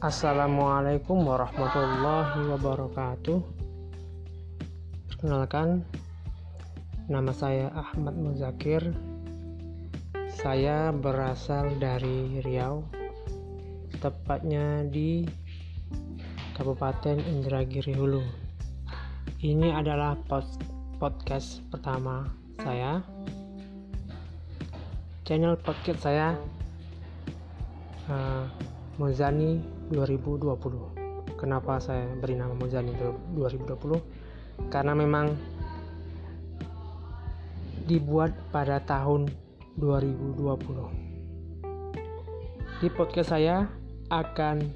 Assalamualaikum warahmatullahi wabarakatuh. Perkenalkan, nama saya Ahmad Muzakir. Saya berasal dari Riau, tepatnya di Kabupaten Indragiri Hulu. Ini adalah podcast pertama saya. Channel podcast saya uh, Muzani 2020. Kenapa saya beri nama Muzani 2020? Karena memang dibuat pada tahun 2020. Di podcast saya akan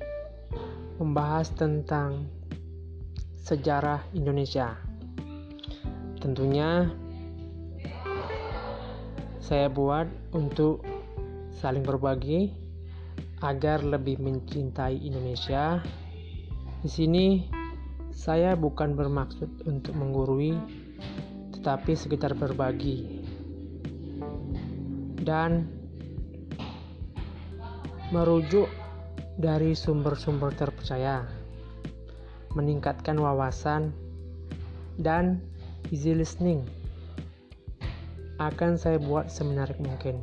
membahas tentang sejarah Indonesia. Tentunya saya buat untuk saling berbagi agar lebih mencintai Indonesia. Di sini saya bukan bermaksud untuk menggurui, tetapi sekitar berbagi dan merujuk dari sumber-sumber terpercaya, meningkatkan wawasan dan easy listening akan saya buat semenarik mungkin.